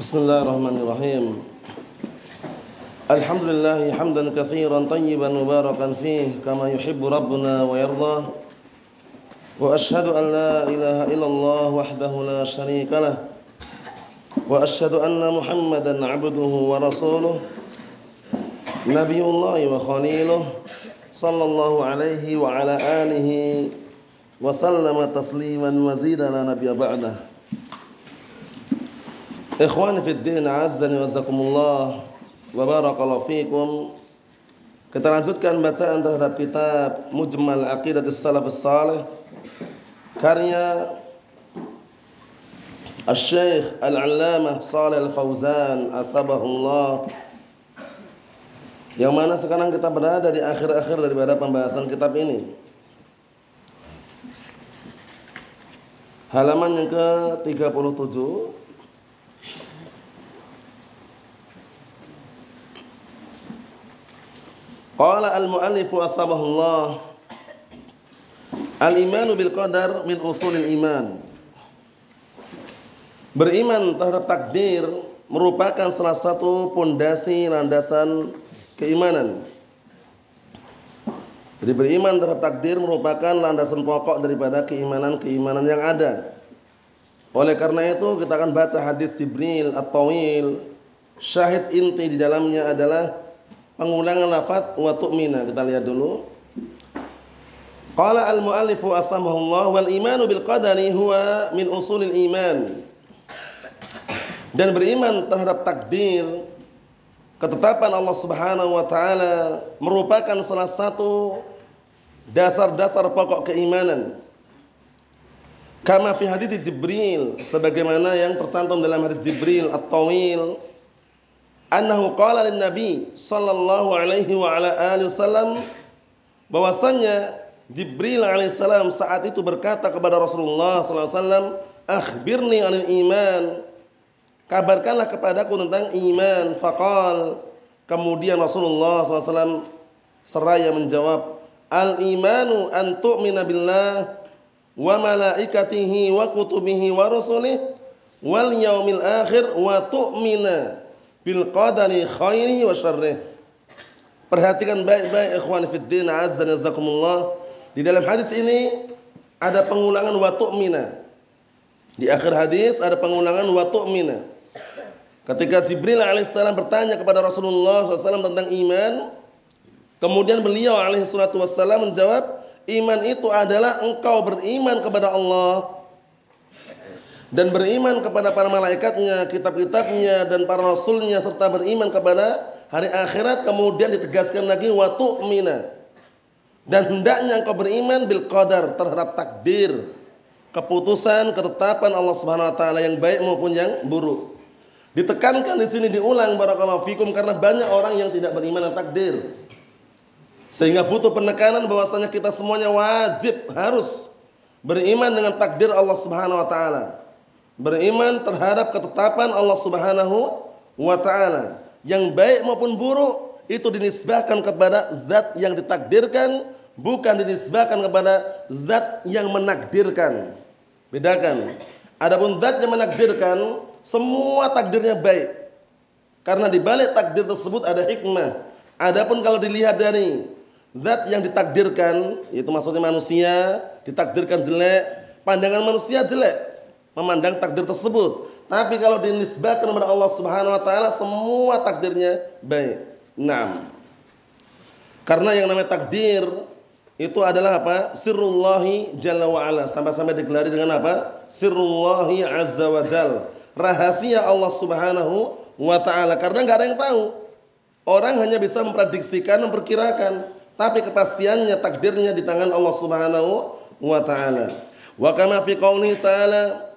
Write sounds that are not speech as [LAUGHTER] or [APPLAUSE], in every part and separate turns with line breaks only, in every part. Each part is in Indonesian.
بسم الله الرحمن الرحيم الحمد لله حمدا كثيرا طيبا مباركا فيه كما يحب ربنا ويرضى وأشهد أن لا إله إلا الله وحده لا شريك له وأشهد أن محمدا عبده ورسوله نبي الله وخليله صلى الله عليه وعلى آله وسلم تسليما مزيدا لا نبي بعده Ikhwani fi din azzani wazakumullah wa barakallahu fikum. Kita lanjutkan bacaan terhadap kitab Mujmal Aqidah Salaf Salih karya Al-Syekh Al-Allamah Salih Al-Fauzan Asabahullah Yang mana sekarang kita berada di akhir-akhir daripada pembahasan kitab ini Halaman yang ke-37 Qala al-muallif asbahullah Al-imanu bil qadar min usulil iman Beriman terhadap takdir merupakan salah satu pondasi landasan keimanan. Jadi beriman terhadap takdir merupakan landasan pokok daripada keimanan-keimanan yang ada. Oleh karena itu kita akan baca hadis Jibril at-Tawil. Syahid inti di dalamnya adalah pengulangan lafaz wa tu'mina. Kita lihat dulu. Qala al-muallifu astamahullah wal imanu bil qadari huwa min usulil iman. Dan beriman terhadap takdir ketetapan Allah Subhanahu wa taala merupakan salah satu dasar-dasar pokok keimanan. Kama fi hadis Jibril sebagaimana yang tercantum dalam hadis Jibril at-tawil annahu qala lin nabi sallallahu alaihi wa ala alihi wasallam bahwasanya Jibril alaihissalam saat itu berkata kepada Rasulullah sallallahu alaihi wasallam akhbirni anil iman. Kabarkanlah kepadaku tentang iman. Faqal. Kemudian Rasulullah SAW seraya menjawab al imanu an tu'mina billah wa malaikatihi wa kutubihi wa rusulih wal yaumil akhir wa tu'mina bil qadari khairihi wa syarrih. Perhatikan baik-baik ikhwan fiddin azza jazakumullah. Di dalam hadis ini ada pengulangan wa tu'mina. Di akhir hadis ada pengulangan wa tu'mina. Ketika Jibril alaihissalam bertanya kepada Rasulullah SAW tentang iman, kemudian beliau alaihissalam menjawab, iman itu adalah engkau beriman kepada Allah dan beriman kepada para malaikatnya, kitab-kitabnya dan para rasulnya serta beriman kepada hari akhirat. Kemudian ditegaskan lagi wa tu'mina. Dan hendaknya engkau beriman bil qadar terhadap takdir keputusan ketetapan Allah Subhanahu wa taala yang baik maupun yang buruk. Ditekankan di sini diulang barakallahu fikum karena banyak orang yang tidak beriman dengan takdir sehingga butuh penekanan bahwasanya kita semuanya wajib harus beriman dengan takdir Allah Subhanahu wa taala. Beriman terhadap ketetapan Allah Subhanahu wa taala. Yang baik maupun buruk itu dinisbahkan kepada zat yang ditakdirkan bukan dinisbahkan kepada zat yang menakdirkan. Bedakan adapun zat yang menakdirkan semua takdirnya baik. Karena di balik takdir tersebut ada hikmah. Adapun kalau dilihat dari zat yang ditakdirkan itu maksudnya manusia ditakdirkan jelek pandangan manusia jelek memandang takdir tersebut. Tapi kalau dinisbahkan kepada Allah Subhanahu wa taala semua takdirnya baik. Naam. Karena yang namanya takdir itu adalah apa? Sirrullahi jalla wa ala. Sampai-sampai digelari dengan apa? Sirrullahi azza wa jal. Rahasia Allah Subhanahu wa taala karena nggak ada yang tahu. Orang hanya bisa memprediksikan, memperkirakan, tapi kepastiannya takdirnya di tangan Allah Subhanahu wa taala. Wa kama fi qouli ta'ala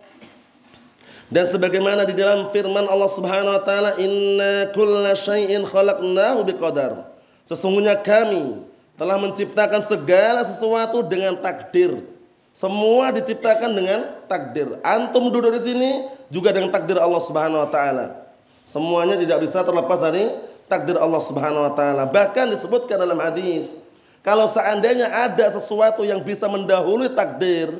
dan sebagaimana di dalam firman Allah Subhanahu wa taala inna kulla syai'in khalaqnahu biqadar. Sesungguhnya kami telah menciptakan segala sesuatu dengan takdir. Semua diciptakan dengan takdir. Antum duduk di sini juga dengan takdir Allah Subhanahu wa taala. Semuanya tidak bisa terlepas dari takdir Allah Subhanahu wa taala. Bahkan disebutkan dalam hadis, kalau seandainya ada sesuatu yang bisa mendahului takdir,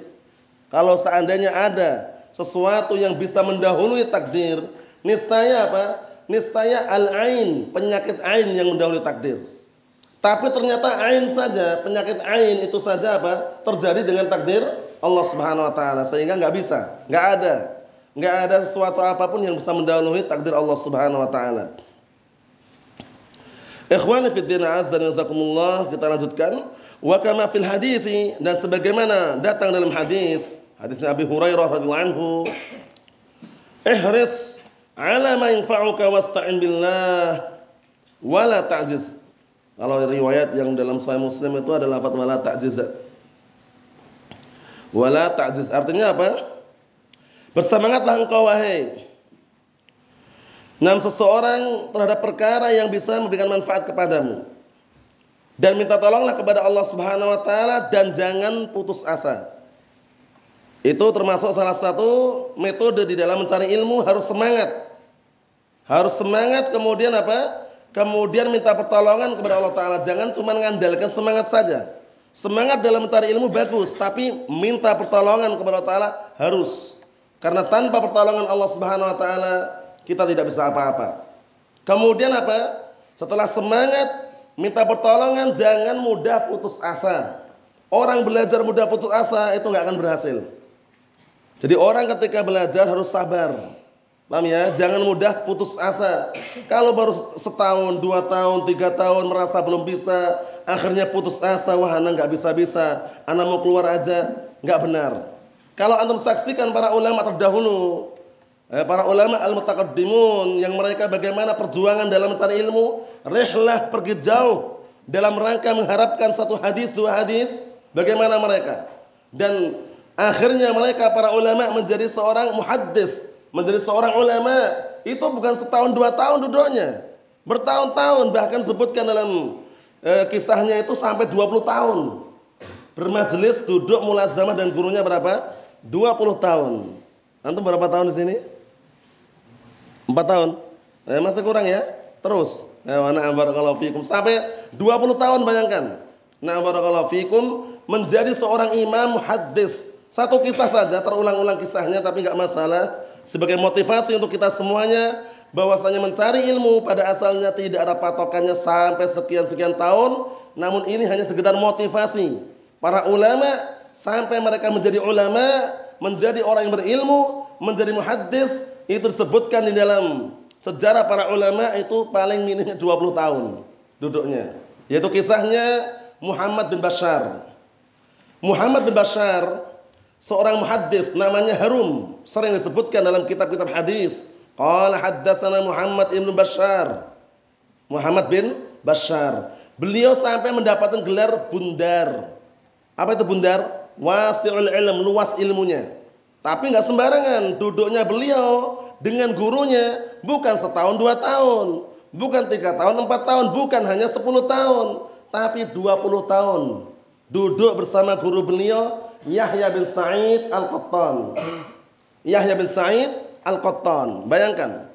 kalau seandainya ada sesuatu yang bisa mendahului takdir, niscaya apa? Niscaya al-ain, penyakit ain yang mendahului takdir. Tapi ternyata ain saja, penyakit ain itu saja apa? Terjadi dengan takdir Allah Subhanahu wa taala sehingga nggak bisa, nggak ada. Nggak ada sesuatu apa pun yang bisa mendahului takdir Allah Subhanahu wa taala. Ikhwani fi din azza wa kita lanjutkan. Wa kama fil dan sebagaimana datang dalam hadis, hadisnya Abi Hurairah radhiyallahu anhu, ihris ala ma yanfa'uka wasta'in billah wala ta'jiz kalau riwayat yang dalam Sahih Muslim itu adalah lafaz wala ta'jiz. Wala ta'jiz artinya apa? Bersemangatlah engkau wahai Nam seseorang terhadap perkara yang bisa memberikan manfaat kepadamu. Dan minta tolonglah kepada Allah Subhanahu wa taala dan jangan putus asa. Itu termasuk salah satu metode di dalam mencari ilmu harus semangat. Harus semangat kemudian apa? kemudian minta pertolongan kepada Allah Ta'ala. Jangan cuma mengandalkan semangat saja. Semangat dalam mencari ilmu bagus, tapi minta pertolongan kepada Allah Ta'ala harus. Karena tanpa pertolongan Allah Subhanahu Wa Ta'ala, kita tidak bisa apa-apa. Kemudian apa? Setelah semangat, minta pertolongan, jangan mudah putus asa. Orang belajar mudah putus asa itu nggak akan berhasil. Jadi orang ketika belajar harus sabar. Paham ya? Jangan mudah putus asa. Kalau baru setahun, dua tahun, tiga tahun merasa belum bisa, akhirnya putus asa, wah anak nggak bisa-bisa, anak mau keluar aja, nggak benar. Kalau antum saksikan para ulama terdahulu, para ulama al-mutaqaddimun yang mereka bagaimana perjuangan dalam mencari ilmu, rehlah pergi jauh dalam rangka mengharapkan satu hadis, dua hadis, bagaimana mereka? Dan akhirnya mereka para ulama menjadi seorang muhaddis, menjadi seorang ulama itu bukan setahun dua tahun duduknya. Bertahun-tahun bahkan sebutkan dalam e, kisahnya itu sampai 20 tahun. Bermajelis duduk mulazamah dan gurunya berapa? 20 tahun. Antum berapa tahun di sini? 4 tahun. Eh, masih kurang ya? Terus. Ya, na'am barakallahu fikum. Sampai 20 tahun bayangkan. Na'am barakallahu fikum menjadi seorang imam hadis. Satu kisah saja terulang-ulang kisahnya tapi nggak masalah sebagai motivasi untuk kita semuanya bahwasanya mencari ilmu pada asalnya tidak ada patokannya sampai sekian-sekian tahun namun ini hanya sekedar motivasi para ulama sampai mereka menjadi ulama menjadi orang yang berilmu menjadi muhaddis itu disebutkan di dalam sejarah para ulama itu paling minimnya 20 tahun duduknya. Yaitu kisahnya Muhammad bin Bashar. Muhammad bin Bashar seorang muhaddis namanya Harum sering disebutkan dalam kitab-kitab hadis. Qala haddatsana Muhammad ibn Bashar. Muhammad bin Bashar. Beliau sampai mendapatkan gelar bundar. Apa itu bundar? Wasi'ul ilm luas ilmunya tapi nggak sembarangan duduknya beliau dengan gurunya bukan setahun dua tahun bukan tiga tahun empat tahun bukan hanya sepuluh tahun tapi dua puluh tahun duduk bersama guru beliau Yahya bin Sa'id Al-Qattan. Yahya bin Sa'id Al-Qattan. Bayangkan.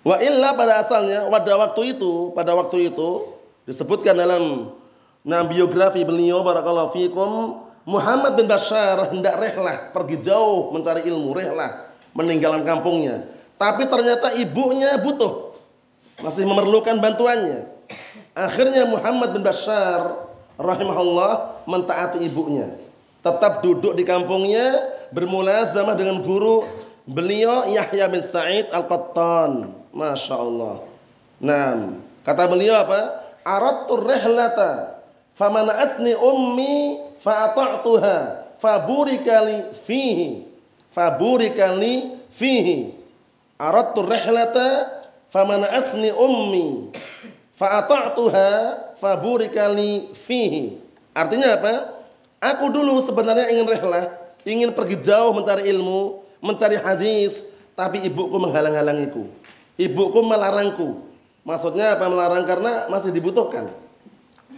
Wa illa pada asalnya pada waktu itu, pada waktu itu disebutkan dalam nah, biografi beliau barakallahu fikum Muhammad bin Bashar hendak rehlah pergi jauh mencari ilmu rehlah meninggalkan kampungnya tapi ternyata ibunya butuh masih memerlukan bantuannya akhirnya Muhammad bin Bashar rahimahullah mentaati ibunya tetap duduk di kampungnya bermulazamah dengan guru beliau Yahya bin Sa'id Al-Qattan. Masya Allah. Nah, kata beliau apa? Aradtu rihlata famana'atni ummi fa'ata'tuha. Faburikali fihi. Faburikali fihi. Aradtu rihlata ummi. Fa'ata'tuha fihi. Artinya apa? Aku dulu sebenarnya ingin rehlah, ingin pergi jauh mencari ilmu, mencari hadis, tapi ibuku menghalang-halangiku. Ibuku melarangku. Maksudnya apa? Melarang karena masih dibutuhkan.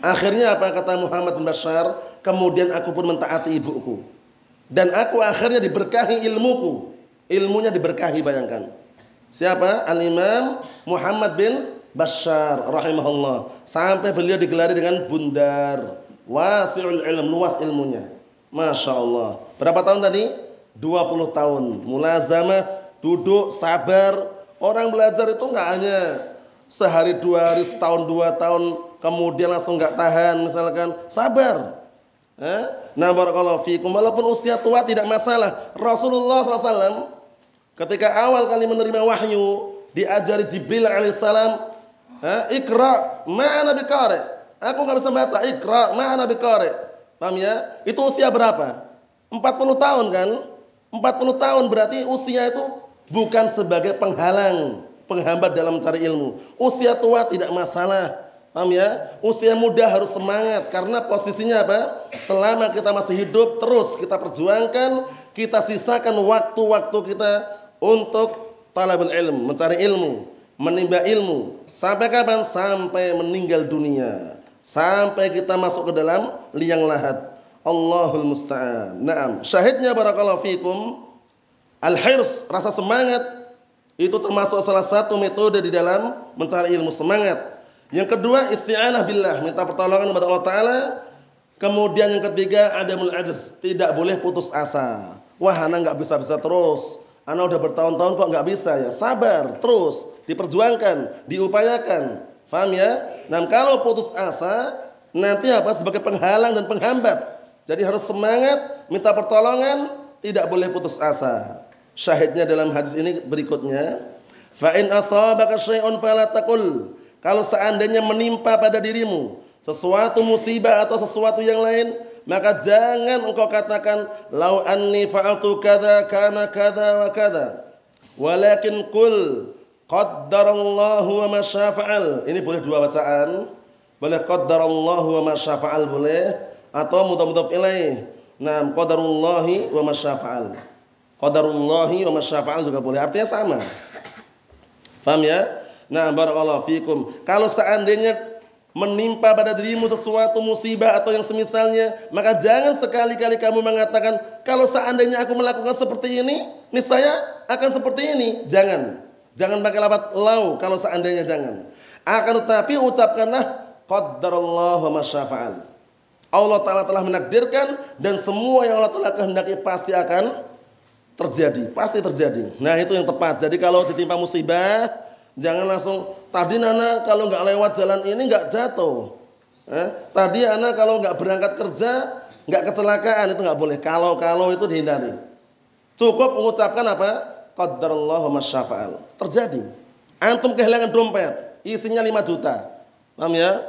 Akhirnya apa kata Muhammad bin Bashar? Kemudian aku pun mentaati ibuku. Dan aku akhirnya diberkahi ilmuku. Ilmunya diberkahi bayangkan. Siapa? Al-Imam Muhammad bin Bashar rahimahullah. Sampai beliau digelari dengan bundar. Wasi'ul ilm, luas ilmunya. Masya Allah. Berapa tahun tadi? 20 tahun. Mulazamah, duduk, sabar. Orang belajar itu enggak hanya sehari dua hari, setahun dua tahun, kemudian langsung enggak tahan misalkan. Sabar. Eh? Nah barakallahu fikum. Walaupun usia tua tidak masalah. Rasulullah SAW ketika awal kali menerima wahyu, diajari Jibril alaihissalam, eh? ikra ma'ana bikari. Aku nggak bisa baca. Ikra ma'ana bikari. Paham ya? Itu usia berapa? 40 tahun kan? 40 tahun berarti usia itu bukan sebagai penghalang, penghambat dalam mencari ilmu. Usia tua tidak masalah. Paham ya? Usia muda harus semangat karena posisinya apa? Selama kita masih hidup terus kita perjuangkan, kita sisakan waktu-waktu kita untuk talabul ilm, mencari ilmu, menimba ilmu. Sampai kapan? Sampai meninggal dunia. Sampai kita masuk ke dalam liang lahat. Allahul musta'an. Naam. Syahidnya barakallahu fikum al-hirs, rasa semangat itu termasuk salah satu metode di dalam mencari ilmu semangat. Yang kedua isti'anah billah, minta pertolongan kepada Allah taala. Kemudian yang ketiga ada ajaz, tidak boleh putus asa. Wah, ana nggak bisa-bisa terus. Ana udah bertahun-tahun kok nggak bisa ya. Sabar, terus diperjuangkan, diupayakan. Faham ya? Nah, kalau putus asa nanti apa sebagai penghalang dan penghambat jadi harus semangat, minta pertolongan, tidak boleh putus asa. Syahidnya dalam hadis ini berikutnya, fa in asabaka syai'un fala taqul. Kalau seandainya menimpa pada dirimu sesuatu musibah atau sesuatu yang lain, maka jangan engkau katakan lau anni fa'altu kadza kana kadza wa kadza. Walakin qul qaddarallahu wa ma syafa'al. Ini boleh dua bacaan. Boleh qaddarallahu wa ma syafa'al boleh atau mudhaf-mudhaf ilaih. Nah, qadarullahi wa masyafa'al. Qadarullahi wa masyafa'al juga boleh. Artinya sama. Faham ya? Nah, barakallahu fikum. Kalau seandainya menimpa pada dirimu sesuatu musibah atau yang semisalnya, maka jangan sekali-kali kamu mengatakan, kalau seandainya aku melakukan seperti ini, niscaya akan seperti ini. Jangan. Jangan pakai lapat lau kalau seandainya jangan. Akan tetapi ucapkanlah qaddarallahu masyafa'al. Allah Ta'ala telah menakdirkan dan semua yang Allah Ta'ala kehendaki pasti akan terjadi. Pasti terjadi. Nah itu yang tepat. Jadi kalau ditimpa musibah, jangan langsung, tadi Nana kalau nggak lewat jalan ini nggak jatuh. Eh, tadi Nana kalau nggak berangkat kerja, nggak kecelakaan, itu nggak boleh. Kalau-kalau itu dihindari. Cukup mengucapkan apa? Qaddarallahu masyafa'al. Terjadi. Antum kehilangan dompet, isinya 5 juta. Paham ya?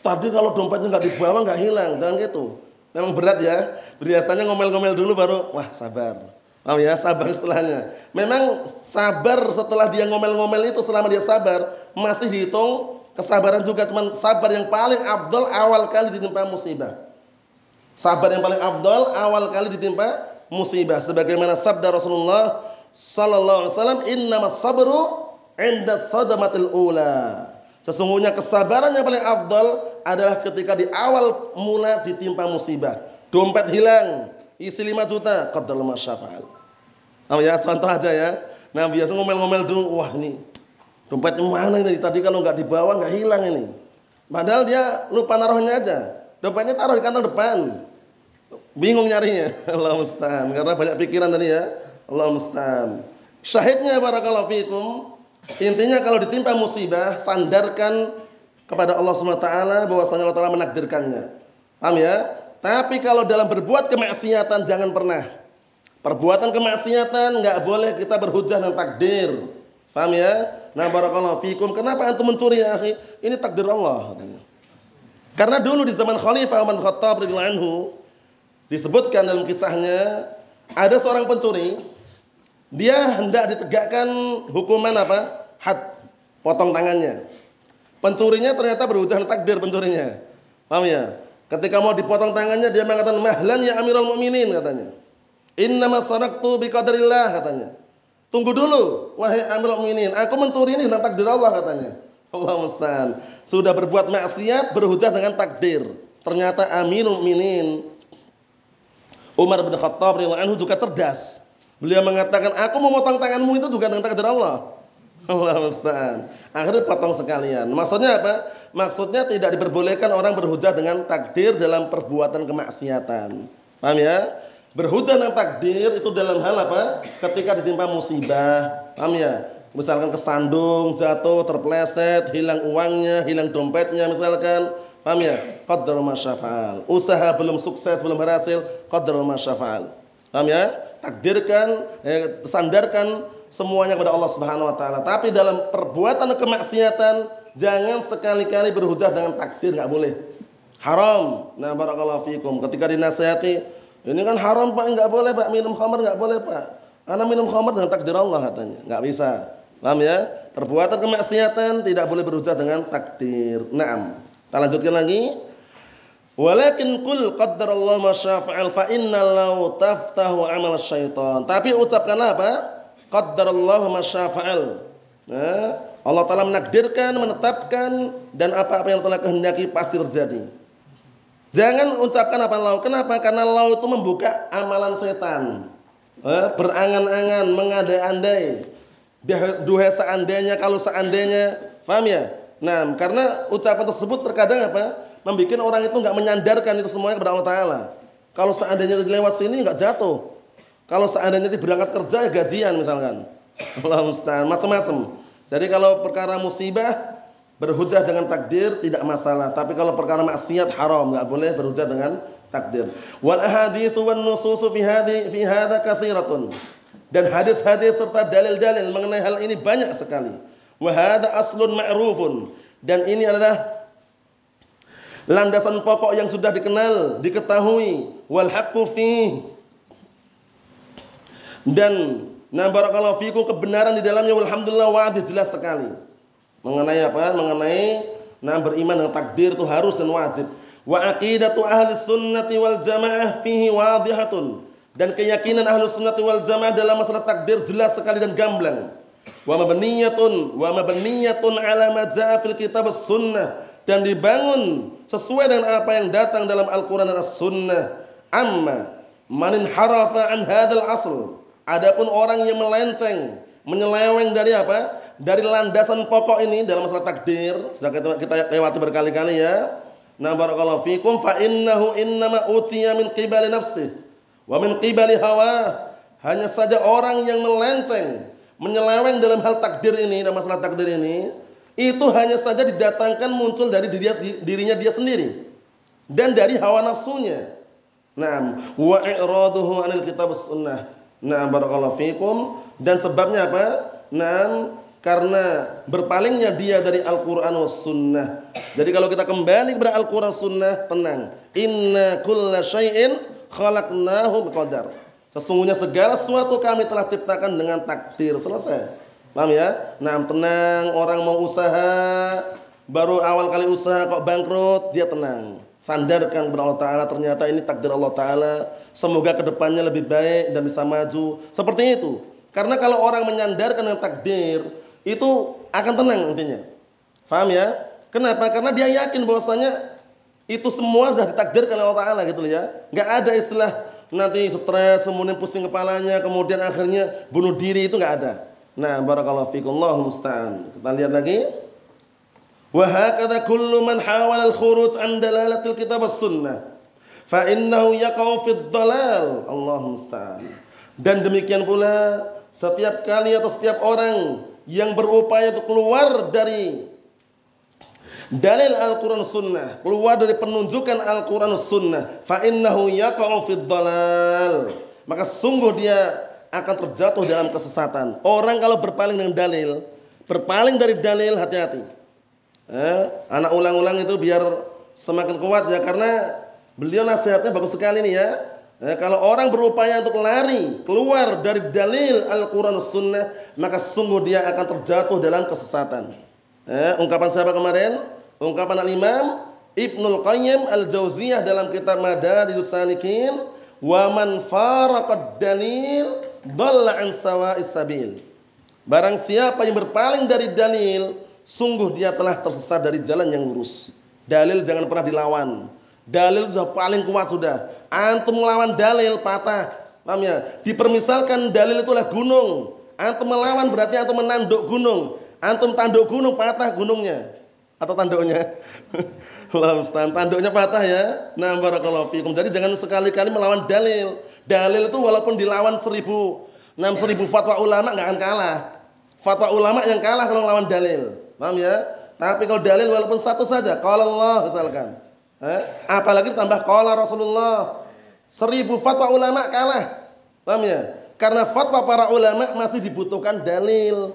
Tadi kalau dompetnya nggak dibawa nggak hilang, jangan gitu. Memang berat ya. Biasanya ngomel-ngomel dulu baru, wah sabar. Oh ya, sabar setelahnya. Memang sabar setelah dia ngomel-ngomel itu selama dia sabar masih dihitung kesabaran juga cuman sabar yang paling abdul awal kali ditimpa musibah. Sabar yang paling abdul awal kali ditimpa musibah sebagaimana sabda Rasulullah sallallahu alaihi wasallam innamas sabru 'inda sadamatil ula. Sesungguhnya kesabaran yang paling afdal adalah ketika di awal mula ditimpa musibah. Dompet hilang, isi 5 juta, qadar masyafa'al. Nah, ya, contoh aja ya. Nah, biasa ngomel-ngomel dulu, wah ini dompetnya mana ini? Tadi kalau nggak dibawa nggak hilang ini. Padahal dia lupa naruhnya aja. Dompetnya taruh di kantong depan. Bingung nyarinya. [LAUGHS] Allah musta'an. Karena banyak pikiran tadi ya. Allah musta'an. Syahidnya barakallahu fikum Intinya kalau ditimpa musibah, sandarkan kepada Allah SWT bahwasanya Allah Taala menakdirkannya. Paham ya? Tapi kalau dalam berbuat kemaksiatan jangan pernah. Perbuatan kemaksiatan nggak boleh kita berhujah dengan takdir. Paham ya? Nah barakallahu fikum. Kenapa antum mencuri ya akhi? Ini takdir Allah. Karena dulu di zaman Khalifah Umar Khattab radhiyallahu anhu disebutkan dalam kisahnya ada seorang pencuri dia hendak ditegakkan hukuman apa? had, potong tangannya. Pencurinya ternyata berujar takdir pencurinya. Paham ya? Ketika mau dipotong tangannya dia mengatakan mahlan ya Amirul Mukminin katanya. Innama sadaqtu biqadrillah katanya. Tunggu dulu, wahai Amirul Mukminin, aku mencuri ini dengan takdir Allah katanya. Allah musta'an. Sudah berbuat maksiat berhujah dengan takdir. Ternyata Amirul Mukminin Umar bin Khattab radhiyallahu anhu juga cerdas. Beliau mengatakan, "Aku memotong tanganmu itu juga dengan takdir Allah." Allah musta'an. Akhirnya potong sekalian. Maksudnya apa? Maksudnya tidak diperbolehkan orang berhujah dengan takdir dalam perbuatan kemaksiatan. Paham ya? Berhujah dengan takdir itu dalam hal apa? Ketika ditimpa musibah, paham ya? Misalkan kesandung, jatuh, terpleset, hilang uangnya, hilang dompetnya misalkan, paham ya? Qaddar masyafa'al. Usaha belum sukses, belum berhasil, qaddar masyafa'al. Paham ya? Takdirkan, eh, sandarkan semuanya kepada Allah Subhanahu wa taala. Tapi dalam perbuatan kemaksiatan jangan sekali-kali berhujah dengan takdir, nggak boleh. Haram. Nah, barakallahu fikum. Ketika dinasihati, ini kan haram pak, nggak boleh pak minum khamar nggak boleh pak. Anak minum khamar dengan takdir Allah katanya, nggak bisa. Paham ya? Perbuatan kemaksiatan tidak boleh berhujah dengan takdir. Naam. Kita lanjutkan lagi. Walakin kul qaddarallahu ma syafa'al fa inna lau taftahu amal syaitan. Tapi ucapkanlah apa? Qaddarallahu ma syafa'al. Nah, Allah Ta'ala menakdirkan, menetapkan dan apa-apa yang telah kehendaki pasti terjadi. Jangan ucapkan apa lau. Kenapa? Karena lau itu membuka amalan setan. Eh, berangan-angan, mengandai-andai. Duha seandainya, kalau seandainya. Faham ya? Nah, karena ucapan tersebut terkadang apa? Membuat orang itu nggak menyandarkan itu semuanya kepada Allah Ta'ala. Kalau seandainya lewat sini nggak jatuh. Kalau seandainya berangkat kerja ya gajian misalkan. Allah macam-macam. Jadi kalau perkara musibah Berhujah dengan takdir tidak masalah, tapi kalau perkara maksiat haram, enggak boleh berhujah dengan takdir. Wal ahaditsu wan nususu fi hadhi fi hadha katsiratun. Dan hadis-hadis serta dalil-dalil mengenai hal ini banyak sekali. Wa hadha aslun ma'rufun. Dan ini adalah landasan pokok yang sudah dikenal, diketahui. Wal haqqu fi dan na barakallahu fikum kebenaran di dalamnya walhamdulillah wa'adih jelas sekali mengenai apa? Mengenai nah beriman dengan takdir itu harus dan wajib. Wa aqidatu ahli sunnati wal jamaah fihi wadihatun. Dan keyakinan ahli sunnati wal jamaah dalam masalah takdir jelas sekali dan gamblang. Wa mabniyatun wa mabniyatun ala ma jaa fil kitab sunnah dan dibangun sesuai dengan apa yang datang dalam Al-Qur'an dan As-Sunnah. Amma manin harafa an hadal asl. Adapun orang yang melenceng, menyeleweng dari apa? dari landasan pokok ini dalam masalah takdir sudah kita, kita lewati berkali-kali ya. Nah barakallahu fikum fa innahu innama utiya min qibali nafsi wa min qibali hawa. Hanya saja orang yang melenceng, menyeleweng dalam hal takdir ini dalam masalah takdir ini itu hanya saja didatangkan muncul dari dirinya, dirinya dia sendiri dan dari hawa nafsunya. Nah, wa i'raduhu 'anil kitab sunnah. Nah, barakallahu fikum dan sebabnya apa? Nah, karena berpalingnya dia dari Al-Quran was sunnah. Jadi kalau kita kembali kepada Al-Quran sunnah, tenang. Inna kulla syai'in khalaqnahu biqadar. Sesungguhnya segala sesuatu kami telah ciptakan dengan takdir. Selesai. Paham ya? Nah, tenang. Orang mau usaha, baru awal kali usaha kok bangkrut, dia tenang. Sandarkan kepada Allah Ta'ala, ternyata ini takdir Allah Ta'ala. Semoga ke depannya lebih baik dan bisa maju. Seperti itu. Karena kalau orang menyandarkan dengan takdir, itu akan tenang nantinya. Faham ya? Kenapa? Karena dia yakin bahwasanya itu semua sudah ditakdirkan oleh Allah Taala gitu ya. Enggak ada istilah nanti stres, kemudian pusing kepalanya, kemudian akhirnya bunuh diri itu enggak ada. Nah, barakallahu fikum musta'an. Kita lihat lagi. Kullu man hawala al-khuruj an dalalatil kitab was-sunnah fa innahu yaqau fid dalal. Allahu musta'an. Dan demikian pula setiap kali atau setiap orang yang berupaya untuk keluar dari dalil Al-Quran Sunnah, keluar dari penunjukan Al-Quran Sunnah, fa innahu yaqa'u fid dalal. Maka sungguh dia akan terjatuh dalam kesesatan. Orang kalau berpaling dengan dalil, berpaling dari dalil hati-hati. Eh, anak ulang-ulang itu biar semakin kuat ya karena beliau nasihatnya bagus sekali nih ya. Eh, kalau orang berupaya untuk lari keluar dari dalil Al-Quran Sunnah, maka sungguh dia akan terjatuh dalam kesesatan. Eh, ungkapan siapa kemarin? Ungkapan Al-Imam Ibnul Qayyim Al-Jauziyah dalam kitab Madarijus Salikin wa man faraqad dalil dhalla an sawa'is sabil. Barang siapa yang berpaling dari dalil, sungguh dia telah tersesat dari jalan yang lurus. Dalil jangan pernah dilawan. Dalil sudah paling kuat sudah. Antum melawan dalil patah. Paham ya? Dipermisalkan dalil itulah gunung. Antum melawan berarti antum menanduk gunung. Antum tanduk gunung patah gunungnya atau tanduknya. [LAUGHS] Allah tanduknya patah ya. Nah, barakallahu fikum. Jadi jangan sekali-kali melawan dalil. Dalil itu walaupun dilawan seribu, enam seribu fatwa ulama nggak akan kalah. Fatwa ulama yang kalah kalau melawan dalil. Paham ya? Tapi kalau dalil walaupun satu saja, kalau Allah misalkan. Eh? Apalagi tambah kalau Rasulullah. Seribu fatwa ulama kalah. Paham ya? Karena fatwa para ulama masih dibutuhkan dalil.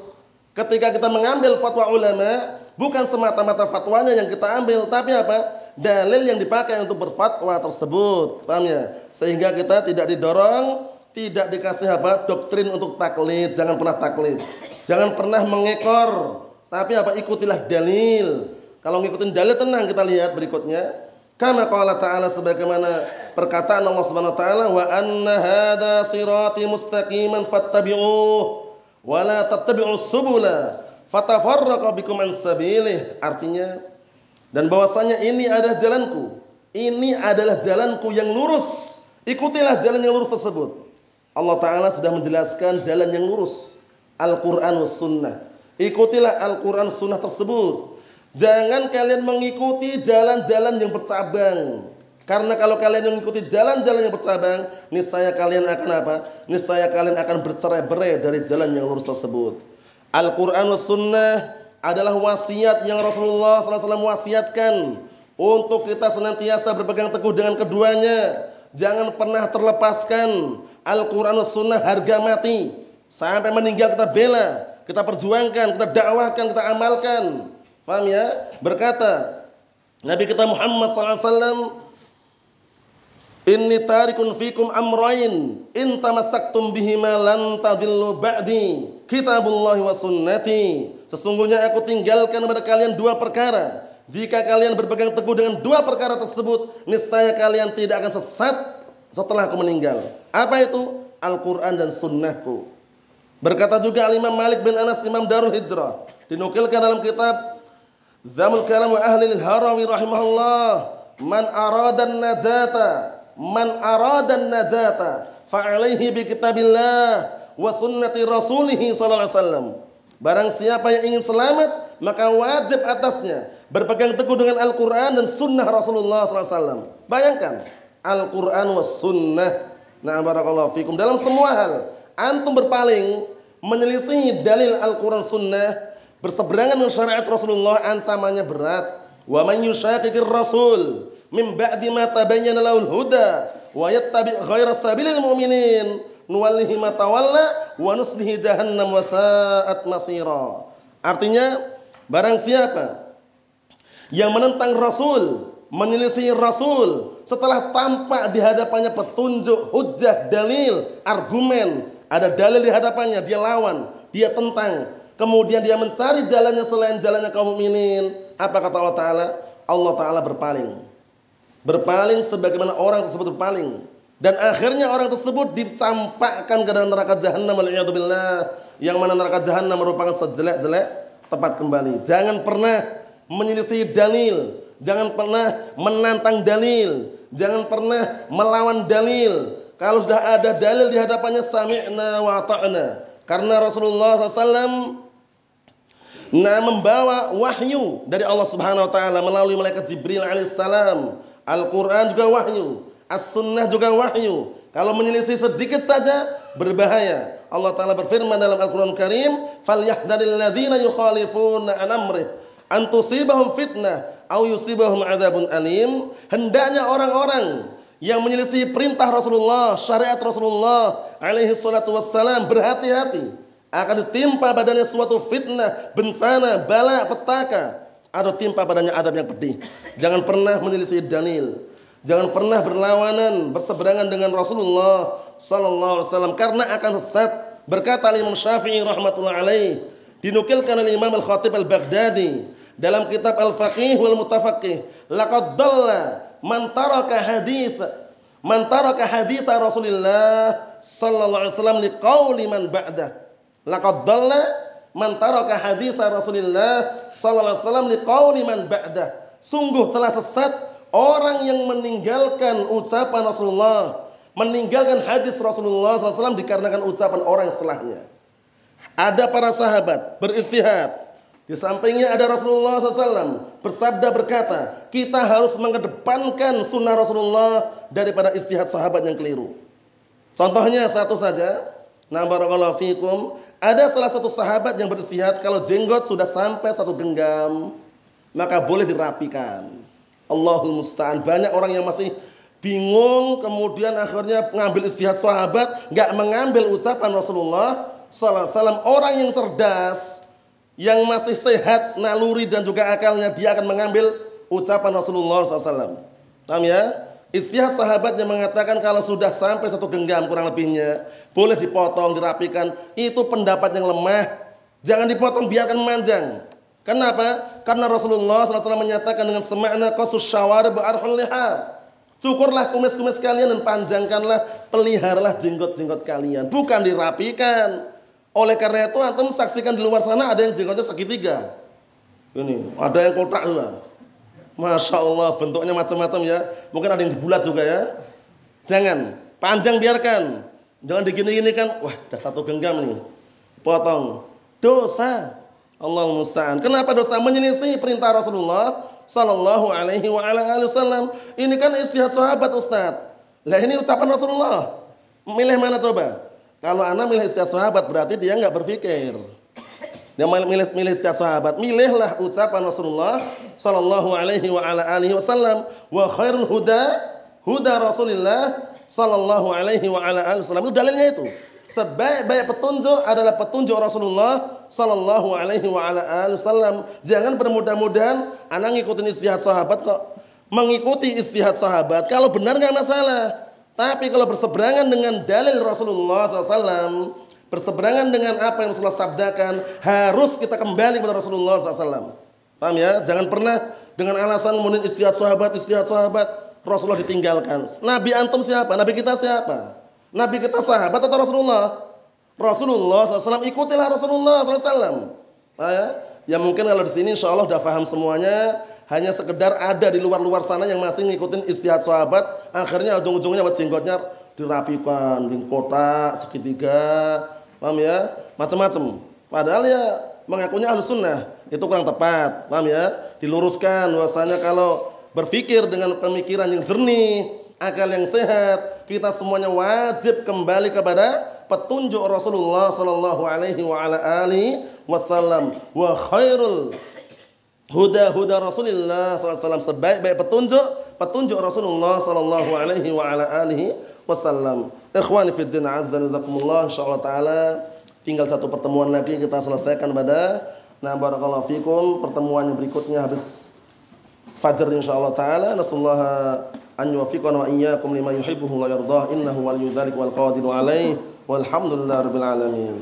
Ketika kita mengambil fatwa ulama, Bukan semata-mata fatwanya yang kita ambil, tapi apa? Dalil yang dipakai untuk berfatwa tersebut. Paham ya? Sehingga kita tidak didorong, tidak dikasih apa? Doktrin untuk taklid. Jangan pernah taklid. Jangan pernah mengekor. Tapi apa? Ikutilah dalil. Kalau ngikutin dalil tenang. Kita lihat berikutnya. Kama qala ta'ala sebagaimana perkataan Allah Subhanahu wa taala wa anna hadha sirati mustaqiman fattabi'uh wa la subula fatafarraqa bikum an sabilih. Artinya dan bahwasanya ini adalah jalanku. Ini adalah jalanku yang lurus. Ikutilah jalan yang lurus tersebut. Allah taala sudah menjelaskan jalan yang lurus. Al-Qur'an was sunnah ikutilah Al-Qur'an sunnah tersebut jangan kalian mengikuti jalan-jalan yang bercabang karena kalau kalian mengikuti jalan-jalan yang bercabang, niscaya kalian akan apa? Niscaya kalian akan bercerai-berai dari jalan yang lurus tersebut. Al-Quran sunnah adalah wasiat yang Rasulullah SAW wasiatkan untuk kita senantiasa berpegang teguh dengan keduanya. Jangan pernah terlepaskan Al-Quran sunnah harga mati. Sampai meninggal kita bela, kita perjuangkan, kita dakwahkan, kita amalkan. Paham ya? Berkata Nabi kita Muhammad SAW Inni tarikun fikum amrain in tamassaktum bihima lan tadillu ba'di kitabullahi wa sunnati. Sesungguhnya aku tinggalkan kepada kalian dua perkara. Jika kalian berpegang teguh dengan dua perkara tersebut niscaya kalian tidak akan sesat setelah aku meninggal. Apa itu? Al-Qur'an dan sunnahku berkata juga Al-Imam Malik bin Anas Imam Darul Hijrah dinukilkan dalam kitab Zamul Kalam wa Ahli Al-Harawi rahimahullah man aradan najata man aradan najata fa'alaihi bi kitabillah wa sunnati rasulih sallallahu alaihi wasallam. Barang siapa yang ingin selamat, maka wajib atasnya berpegang teguh dengan Al-Quran dan Sunnah Rasulullah SAW. Bayangkan, Al-Quran was Sunnah. Nah, barakallahu fikum. Dalam semua hal, antum berpaling, menyelisih dalil Al-Quran Sunnah, berseberangan dengan syariat Rasulullah, ancamannya berat. Wa man yushaqiqir rasul min ba'di ma tabayyana lahul huda wa yattabi' ghayra sabilil mu'minin nuwallihi ma tawalla wa nuslihi jahannam wa sa'at masira. Artinya barang siapa yang menentang Rasul, menyelisih Rasul setelah tampak di hadapannya petunjuk, hujah, dalil, argumen, ada dalil di hadapannya, dia lawan, dia tentang, kemudian dia mencari jalannya selain jalannya kaum mukminin. Apa kata Allah Taala? Allah Taala berpaling. Berpaling sebagaimana orang tersebut berpaling. Dan akhirnya orang tersebut dicampakkan ke dalam neraka billah yang mana neraka jahanam merupakan sejelek-jelek tempat kembali. Jangan pernah menyelisih dalil. Jangan pernah menantang dalil. Jangan pernah melawan dalil kalau sudah ada dalil di hadapannya sami'na wa ta'na. Karena Rasulullah SAW nah membawa wahyu dari Allah Subhanahu wa taala melalui malaikat Jibril alaihissalam. Al-Qur'an juga wahyu, As-Sunnah juga wahyu. Kalau menyelisih sedikit saja berbahaya. Allah taala berfirman dalam Al-Qur'an Karim, "Falyahdharil ladzina yukhalifuna an amrih an tusibahum fitnah aw yusibahum adzabun alim." Hendaknya orang-orang yang menyelisih perintah Rasulullah, syariat Rasulullah alaihi salatu wassalam berhati-hati akan ditimpa badannya suatu fitnah, bencana, bala, petaka atau timpa padanya adab yang pedih. Jangan pernah menyelisih dalil. Jangan pernah berlawanan, berseberangan dengan Rasulullah sallallahu alaihi wasallam karena akan sesat. Berkata Imam Syafi'i rahmatullah alaih, dinukilkan oleh Imam Al-Khatib Al-Baghdadi dalam kitab Al-Faqih wal Mutafaqih, laqad dalla man taraka hadits Man Rasulillah sallallahu alaihi wasallam liqauli man ba'dah. Laqad dalla man taraka haditha Rasulillah sallallahu alaihi wasallam liqauli man ba'dah. Sungguh telah sesat orang yang meninggalkan ucapan Rasulullah, meninggalkan hadis Rasulullah SAW dikarenakan ucapan orang setelahnya. Ada para sahabat beristihad, di sampingnya ada Rasulullah SAW bersabda berkata, kita harus mengedepankan sunnah Rasulullah daripada istihad sahabat yang keliru. Contohnya satu saja, nah barakallahu fikum, ada salah satu sahabat yang beristihad kalau jenggot sudah sampai satu genggam, maka boleh dirapikan. Allahul musta'an. Banyak orang yang masih bingung kemudian akhirnya mengambil istihad sahabat, nggak mengambil ucapan Rasulullah alaihi wasallam. Orang yang cerdas yang masih sehat naluri dan juga akalnya dia akan mengambil ucapan Rasulullah SAW. Paham ya? Istihad sahabat yang mengatakan kalau sudah sampai satu genggam kurang lebihnya boleh dipotong, dirapikan. Itu pendapat yang lemah. Jangan dipotong, biarkan memanjang. Kenapa? Karena Rasulullah SAW menyatakan dengan semakna qasus syawar ba'arhul lihar. Cukurlah kumis-kumis kalian dan panjangkanlah, peliharalah jenggot-jenggot kalian. Bukan dirapikan. Oleh karena itu antum saksikan di luar sana ada yang jenggotnya segitiga. Ini, ada yang kotak juga. Masya Allah bentuknya macam-macam ya. Mungkin ada yang dibulat juga ya. Jangan, panjang biarkan. Jangan digini-gini kan, wah dah satu genggam nih. Potong. Dosa. Allah musta'an. Kenapa dosa? Menyelisih perintah Rasulullah sallallahu alaihi wa ala wasallam. Ini kan istihad sahabat Ustaz. Lah ini ucapan Rasulullah. Milih mana coba? Kalau anak milih setiap sahabat berarti dia nggak berpikir. Dia milih milih setiap sahabat. Milihlah ucapan Rasulullah sallallahu alaihi wa wasallam wa khairul huda huda Rasulillah sallallahu alaihi wa ala wasallam. Itu dalilnya itu. Sebaik-baik petunjuk adalah petunjuk Rasulullah sallallahu alaihi wa wasallam. Jangan bermudah-mudahan anak ngikutin istihad sahabat kok. Mengikuti istihad sahabat kalau benar nggak masalah. Tapi kalau berseberangan dengan dalil Rasulullah SAW, berseberangan dengan apa yang Rasulullah sabdakan, harus kita kembali kepada Rasulullah SAW. Paham ya? Jangan pernah dengan alasan kemudian istihad sahabat, istihad sahabat, Rasulullah ditinggalkan. Nabi antum siapa? Nabi kita siapa? Nabi kita sahabat atau Rasulullah? Rasulullah SAW ikutilah Rasulullah SAW. Ya? ya mungkin kalau di sini insya Allah sudah paham semuanya hanya sekedar ada di luar-luar sana yang masih ngikutin istihad sahabat, akhirnya ujung-ujungnya buat jenggotnya dirapikan, di kotak, segitiga, paham ya? Macam-macam. Padahal ya mengakunya ahlu sunnah, itu kurang tepat, paham ya? Diluruskan bahwasanya kalau berpikir dengan pemikiran yang jernih, akal yang sehat, kita semuanya wajib kembali kepada petunjuk Rasulullah sallallahu alaihi wasallam wa khairul huda-huda Rasulullah SAW sebaik-baik petunjuk petunjuk Rasulullah sallallahu alaihi wa ala alihi wasallam. Ikhwani fi din azza jazakumullah. Insyaallah taala tinggal satu pertemuan lagi kita selesaikan pada nah barakallahu fikum pertemuan yang berikutnya habis fajar insyaallah taala. Nasallahu an yuwaffiqana wa iyyakum lima yuhibbuhu wa yardah. Innahu waliyyu dzalik wal qadiru alaihi. Walhamdulillahirabbil alamin.